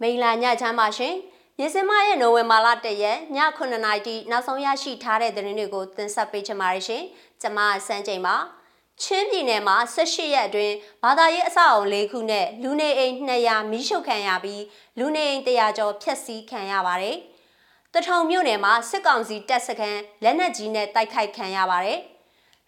မိန်လာညချမ်းပါရှင်။ရေစင်မရဲ့နိုဝင်ဘာလ၁ရက်ည9:00နာရီတိနောက်ဆုံးရရှိထားတဲ့သတင်းတွေကိုတင်ဆက်ပေးချင်ပါတယ်ရှင်။ကျွန်မစန်းချိန်ပါ။ချင်းပြည်နယ်မှာ18ရက်အတွင်းဘာသာရေးအဆောက်အုံ၄ခုနဲ့လူနေအိမ်200မီးရှို့ခံရပြီးလူနေအိမ်100ကျော်ဖျက်ဆီးခံရပါတယ်။တထုံမြို့နယ်မှာစစ်ကောင်စီတပ်စခန်းလက်နက်ကြီးနဲ့တိုက်ခိုက်ခံရပါတယ်။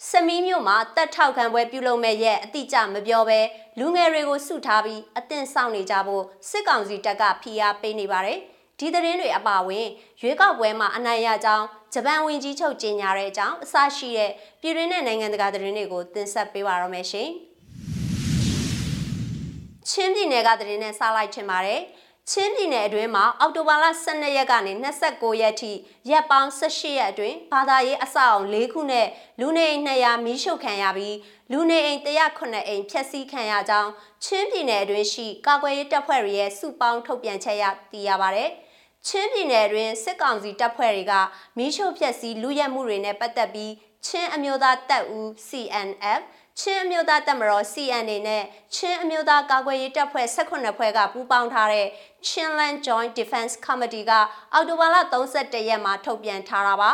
စမီးမြို့မှာတက်ထောက်ခံပွဲပြုလုပ်မဲ့ရဲ့အတိအကျမပြောဘဲလူငယ်တွေကိုစုထားပြီးအသင့်ဆောင်နေကြဖို့စစ်ကောင်စီတပ်ကဖိအားပေးနေပါတယ်။ဒီသတင်းတွေအပါအဝင်ရွေးကောက်ပွဲမှာအနိုင်ရကြောင်းဂျပန်ဝင်ကြီးချုပ်ကြေညာတဲ့အကြောင်းအစရှိတဲ့ပြည်တွင်းနဲ့နိုင်ငံတကာသတင်းတွေကိုတင်ဆက်ပေးပါရမယ်ရှင်။ချင်းပြည်နယ်ကသတင်းနဲ့စလိုက်ချင်ပါတယ်။ ချင်းပြည်နယ်အတွင်းမှာအောက်တိုဘာလ12ရက်ကနေ29ရက်ထိရက်ပေါင်း18ရက်အတွင်းဘာသာရေးအဆောက်အုံ၄ခုနဲ့လူနေအိမ်200မီးရှို့ခံရပြီးလူနေအိမ်109အိမ်ဖျက်ဆီးခံရကြောင်းချင်းပြည်နယ်အတွင်းရှိကာကွယ်ရေးတပ်ဖွဲ့တွေရဲ့စုပေါင်းထုတ်ပြန်ချက်ရသိရပါဗျ။ချင်းပြည်နယ်တွင်စစ်ကောင်စီတပ်ဖွဲ့တွေကမီးရှို့ဖျက်ဆီးလူရဲမှုတွေနဲ့ပတ်သက်ပြီးချင်းအမျိုးသားတပ်ဦး CNF ချင်းအမျိုးသားတပ်မတော် CNA နဲ့ချင်းအမျိုးသားကာကွယ်ရေးတပ်ဖွဲ့18ဖွဲ့ကပူးပေါင်းထားတဲ့ Chinland Joint Defense Committee ကအောက်တိုဘာလ31ရက်မှာထုတ်ပြန်ထားတာပါ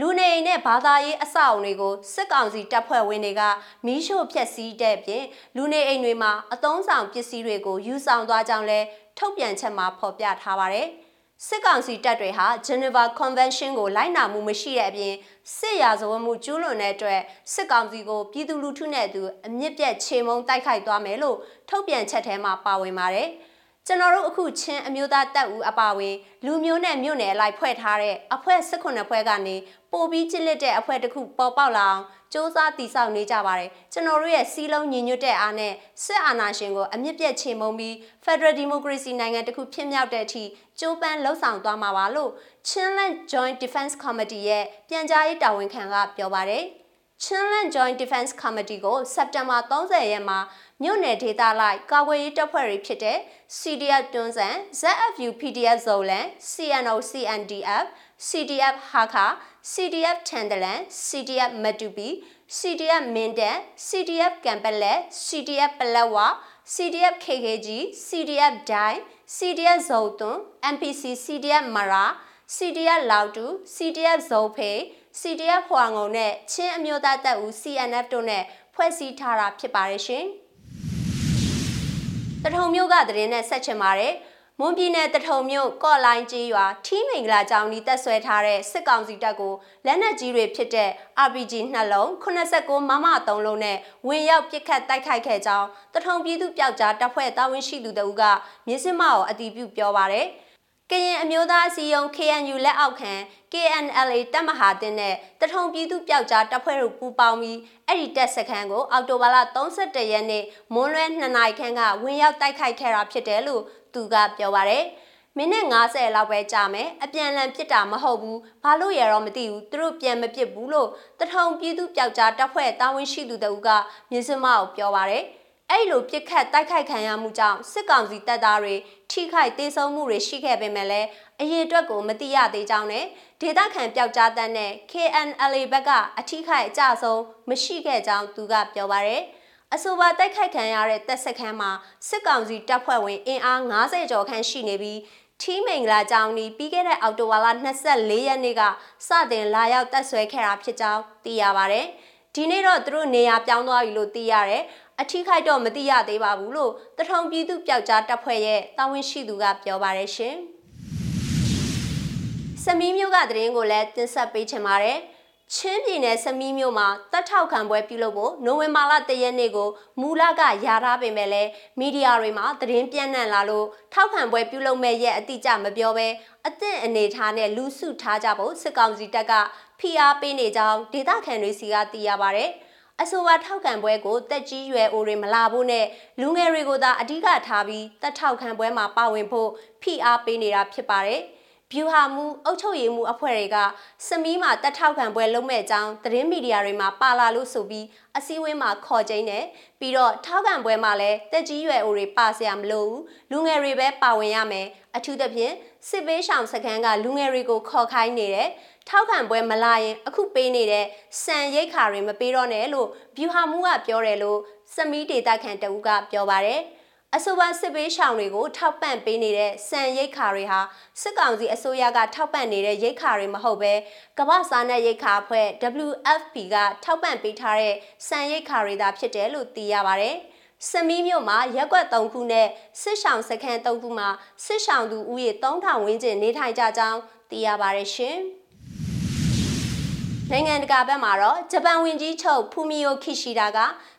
လူနေအိမ်နဲ့ဘာသာရေးအဆောက်အုံတွေကိုစစ်ကောင်စီတပ်ဖွဲ့ဝင်တွေကမီးရှို့ဖျက်ဆီးတဲ့ပြင်လူနေအိမ်တွေမှာအသုံးဆောင်ပစ္စည်းတွေကိုယူဆောင်သွားကြောင်းလဲထုတ်ပြန်ချက်မှာဖော်ပြထားပါတယ်။ စစ်ကောင်စီတပ်တွေဟာ Geneva Convention ကိုလိုက်နာမှုမရှိတဲ့အပြင်စစ်ရာဇဝတ်မှုကျူးလွန်တဲ့အတွက်စစ်ကောင်စီကိုပြည်သူလူထုနဲ့အတူအမြင့်ပြတ်ချေမှုန်းတိုက်ခိုက်သွားမယ်လို့ထုတ်ပြန်ချက်ထဲမှာပါဝင်ပါတယ်။ ကျွန်တော်တို့အခုချင်းအမျိုးသားတပ်ဦးအပါဝင်လူမျိုးနဲ့မြို့နယ်အလိုက်ဖွဲ့ထားတဲ့အဖွဲ့၁၈ဖွဲ့ကနေပိုပြီးကြစ်လက်တဲ့အဖွဲ့တစ်ခုပေါ်ပေါက်လာအောင်စ조사တည်ဆောက်နေကြပါတယ်ကျွန်တော်တို့ရဲ့စီးလုံးညီညွတ်တဲ့အားနဲ့စစ်အာဏာရှင်ကိုအမြင့်ပြတ်ချေမှုန်းပြီး Federal Democracy နိုင်ငံတစ်ခုဖြစ်မြောက်တဲ့အထိကြိုးပမ်းလှုပ်ဆောင်သွားမှာပါလို့ Chinland Joint Defense Committee ရဲ့ပြန်ကြားရေးတာဝန်ခံကပြောပါတယ် Chinland Joint Defense Committee ကိုစက်တင်ဘာ30ရက်မှာမြို့နယ်ဒေသလိုက်ကာကွယ်ရေးတပ်ဖွဲ့တွေဖြစ်တဲ့ CDF တွန်းဆန် ZFU PDF ဇိုလန် CNO CNDF CDF ဟာခါ CDF ထန်တလန် CDF မတူပီ CDF မင်းတန် CDF ကံပလက် CDF ပလက်ဝ CDF KKG CDF ဒိုင် CDF ဇုံသွန် MPC CDF မရာ CDF လောက်တူ CDF ဇုံဖေး CDF ဟွာငုံနဲ့ချင်းအမျိုးသားတပ်ဦး CNF တို့နဲ့ဖွဲ့စည်းထားတာဖြစ်ပါတယ်ရှင်။တထုံမျိုးကသတင်းနဲ့ဆက်ချင်ပါတယ်။မွန်ပြည်နယ်တထုံမြို့ကော့လိုင်းကြီးရွာထီးမင်္ဂလာကျောင်းဤတက်ဆွဲထားတဲ့စစ်ကောင်စီတပ်ကိုလက်နက်ကြီးတွေဖြစ်တဲ့ RPG နှလုံး89မမ3လုံးနဲ့ဝင်ရောက်ပစ်ခတ်တိုက်ခိုက်ခဲ့ကြောင်းတထုံပြည်သူပျောက်ကြားတပ်ဖွဲ့တာဝန်ရှိသူတို့ကမြစ်စမကိုအတည်ပြုပြောပါရယ် ကရင်အမျိုးသားအစည်းအရုံး KNU လက်အောက်ခံ KNLA တပ်မဟာတင်နဲ့တထုံပြည်သူပျောက်ကြားတပ်ဖွဲ့တို့ပူးပေါင်းပြီးအဲ့ဒီတပ်စခန်းကိုအောက်တိုဘာလ31ရက်နေ့မွန်းလွဲ2နာရီခန့်ကဝင်ရောက်တိုက်ခိုက်ခဲ့တာဖြစ်တယ်လို့သူကပြောပါတယ်မိနစ်90လောက်ပဲကြာမယ်အပြန်လန်ပြစ်တာမဟုတ်ဘူးဘာလို့ရတော့မသိဘူးသူတို့ပြန်မပြစ်ဘူးလို့တထုံပြည်သူပျောက်ကြားတပ်ဖွဲ့တာဝန်ရှိသူတဦးကမြင်းစမကိုပြောပါတယ် အဲ့လိုပြစ်ခတ်တိုက်ခိုက်ခံရမှုကြောင့်စစ်ကောင်စီတပ်သားတွေထိခိုက်ဒေဆုံးမှုတွေရှိခဲ့ပေမဲ့လည်းအရေးအတွက်ကိုမတိရသေးကြောင်းနဲ့ဒေသခံပျောက်ကြားတပ်နဲ့ KNLA ဘက်ကအထိခိုက်အကြဆုံးမရှိခဲ့ကြောင်းသူကပြောပါတယ်။အဆိုပါတိုက်ခိုက်ခံရတဲ့တပ်စခန်းမှာစစ်ကောင်စီတပ်ဖွဲ့ဝင်အင်အား90ကျော်ခန့်ရှိနေပြီးထီးမိန်လာကြောင်းဒီပြီးခဲ့တဲ့အောက်တိုဘာလ24ရက်နေ့ကစတင်လာရောက်တပ်ဆွဲခဲ့တာဖြစ်ကြောင်းသိရပါဗျ။ဒီနေ့တော့သူတို့နေရာပြောင်းသွားပြီလို့သိရတယ်။ အထီးခိုက်တော့မသိရသေးပါဘူးလို့တထုံပြည်သူပျောက်ကြားတပ်ဖွဲ့ရဲ့တာဝန်ရှိသူကပြောပါရရှင်။စမီးမျိုးကသတင်းကိုလည်းတင်ဆက်ပေးချင်ပါတယ်။ချင်းပြည်နယ်စမီးမြို့မှာတပ်ထောက်ခံပွဲပြုလုပ်ဖို့နိုဝင်ဘာလ၁ရက်နေ့ကိုမူလကယာထားပေမဲ့လည်းမီဒီယာတွေမှာသတင်းပြန့်နှံ့လာလို့ထောက်ခံပွဲပြုလုပ်မဲ့ရဲ့အတိအကျမပြောဘဲအသင့်အနေထားနဲ့လူစုထားကြဖို့စစ်ကောင်စီတပ်ကဖိအားပေးနေကြောင်းဒေသခံတွေစီကသိရပါဗျ။ အဆိုပါထောက်ခံပွဲကိုတက်ကြီးရွယ်အိုတွေမလာဖို့နဲ့လူငယ်တွေကိုသာအဓိကထားပြီးတက်ထောက်ခံပွဲမှာပါဝင်ဖို့ဖိအားပေးနေတာဖြစ်ပါတယ်။ဗျူဟာမှုအုပ်ချုပ်ရေးမှုအဖွဲ့တွေကစမီးမှာတက်ထောက်ခံပွဲလုပ်မဲ့အကြောင်းသတင်းမီဒီယာတွေမှာပါလာလို့ဆိုပြီးအစည်းအဝေးမှာခေါ်ကျင်းတယ်ပြီးတော့ထောက်ခံပွဲမှာလည်းတက်ကြီးရွယ်အိုတွေပါစရာမလိုဘူးလူငယ်တွေပဲပါဝင်ရမယ်အထူးသဖြင့်စစ်ပေးရှောင်စခန်းကလူငယ်တွေကိုခေါ်ခိုင်းနေတယ် ထောက်ခံပွဲမလာရင်အခုပေးနေတဲ့စံရိတ်ခါတွေမပေးတော့နဲ့လို့ဗျူဟာမှုကပြောတယ်လို့စမီးဒေတာခန်တဦးကပြောပါတယ်အဆိုပါစစ်ပေးရှောင်တွေကိုထောက်ပံ့ပေးနေတဲ့စံရိတ်ခါတွေဟာစစ်ကောင်စီအစိုးရကထောက်ပံ့နေတဲ့ရိတ်ခါတွေမဟုတ်ပဲကမ္ဘာစားနပ်ရိတ်ခါအဖွဲ့ WFP ကထောက်ပံ့ပေးထားတဲ့စံရိတ်ခါတွေသာဖြစ်တယ်လို့သိရပါတယ်။စမီးမြို့မှာရက်ွက်3ခုနဲ့စစ်ဆောင်စခန်း3ခုမှာစစ်ဆောင်သူဦးရေ3000ဝန်းကျင်နေထိုင်ကြကြောင်းသိရပါတယ်ရှင်။ နိုင်ငံတကာဘက်မှာတော့ဂျပန်ဝင်ကြီးချုပ်ဖူမီယိုခီရှီဒါက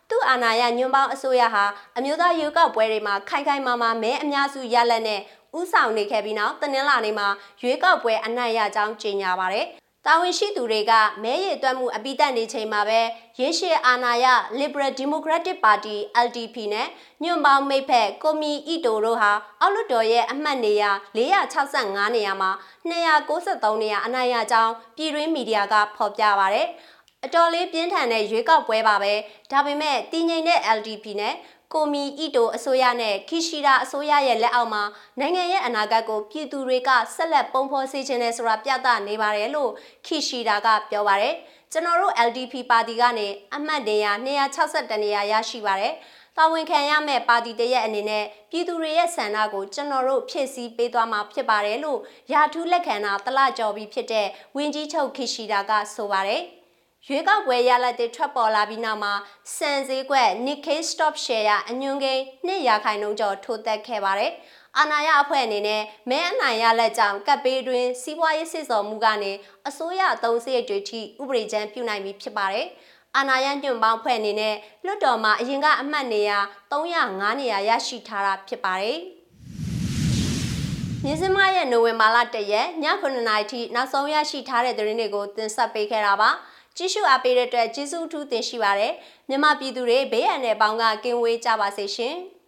သူ့အာဏာရညွန့်ပေါင်းအစိုးရဟာအမျိုးသားရွေးကောက်ပွဲတွေမှာခိုင်ခိုင်မာမာမဲအများစုရလက်နဲ့ဥဆောင်နေခဲ့ပြီးနောက်တနင်္လာနေ့မှာရွေးကောက်ပွဲအနိုင်ရကြောင်းကြေညာပါတယ်။ တာဝန်ရှိသူတွေကမဲရည်တွက်မှုအပိတက်နေချိန်မှာပဲရေရှည်အာဏာရ Liberal Democratic Party LDP နဲ့ညွန့်ပေါင်းမိတ်ဖက်ကိုမီအီတိုတို့ဟာအောက်လွှတ်တော်ရဲ့အမှတ်နေရာ465နေရာမှာ293နေရာအနိုင်ရကြောင်းပြည်တွင်းမီဒီယာကဖော်ပြပါဗျ။အတော်လေးပြင်းထန်တဲ့ရွေးကောက်ပွဲပါပဲဒါပေမဲ့တည်ငြိမ်တဲ့ LDP နဲ့ ကိုမီအီတိုအစိုးရနဲ့ခီရှီရာအစိုးရရဲ့လက်အောက်မှာနိုင်ငံရဲ့အနာဂတ်ကိုပြည်သူတွေကဆက်လက်ပုံဖော်စေချင်တယ်ဆိုတာပြသနေပါတယ်လို့ခီရှီရာကပြောပါတယ်ကျွန်တော်တို့ LDP ပါတီကနေအမှတ်နေရာ262နေရာရရှိပါတယ်တာဝန်ခံရမယ့်ပါတီတရက်အနေနဲ့ပြည်သူတွေရဲ့ဆန္ဒကိုကျွန်တော်တို့ဖြည့်ဆည်းပေးသွားမှာဖြစ်ပါတယ်လို့ယာထူးလက်ခံတာတလကြော်ပြီးဖြစ်တဲ့ဝင်းကြီးချုပ်ခီရှီရာကဆိုပါတယ်။ ရွေးကောက်ပွဲရလဒ်တွေထွက်ပေါ်လာပြီးနောက်မှာစံစည်းကွက် Nikkei Stop Share အညွှန်းကိန်းနှစ်ရာခိုင်နှုန်းကျော်ထိုးသက်ခဲ့ပါတယ်။အာဏာရအဖွဲ့အနေနဲ့မဲအနိုင်ရလက်ကြောင့်ကပ်ပေးတွင်စီးပွားရေးစစ်စော်မှုကနေအစိုးရအုံစရိတ်တွေထိဥပဒေချမ်းပြုနိုင်ပြီဖြစ်ပါတယ်။အာဏာရညွန့်ပေါင်းဖွဲ့အနေနဲ့လွှတ်တော်မှာအရင်ကအမှတ်နေရာ305နေရာရရှိထားတာဖြစ်ပါတယ်။မြင်းစမရဲ့နိုဝင်ဘာလ1ရက်ည9:00နာရီထိနောက်ဆုံးရရှိထားတဲ့သတင်းတွေကိုတင်ဆက်ပေးခဲ့တာပါ။ ကြည့်ရှုအားပေးတဲ့အတွက်ကျေးဇူးအထူးတင်ရှိပါတယ်မြန်မာပြည်သူတွေဘေးအန္တရာယ်ပေါင်းကကင်းဝေးကြပါစေရှင်။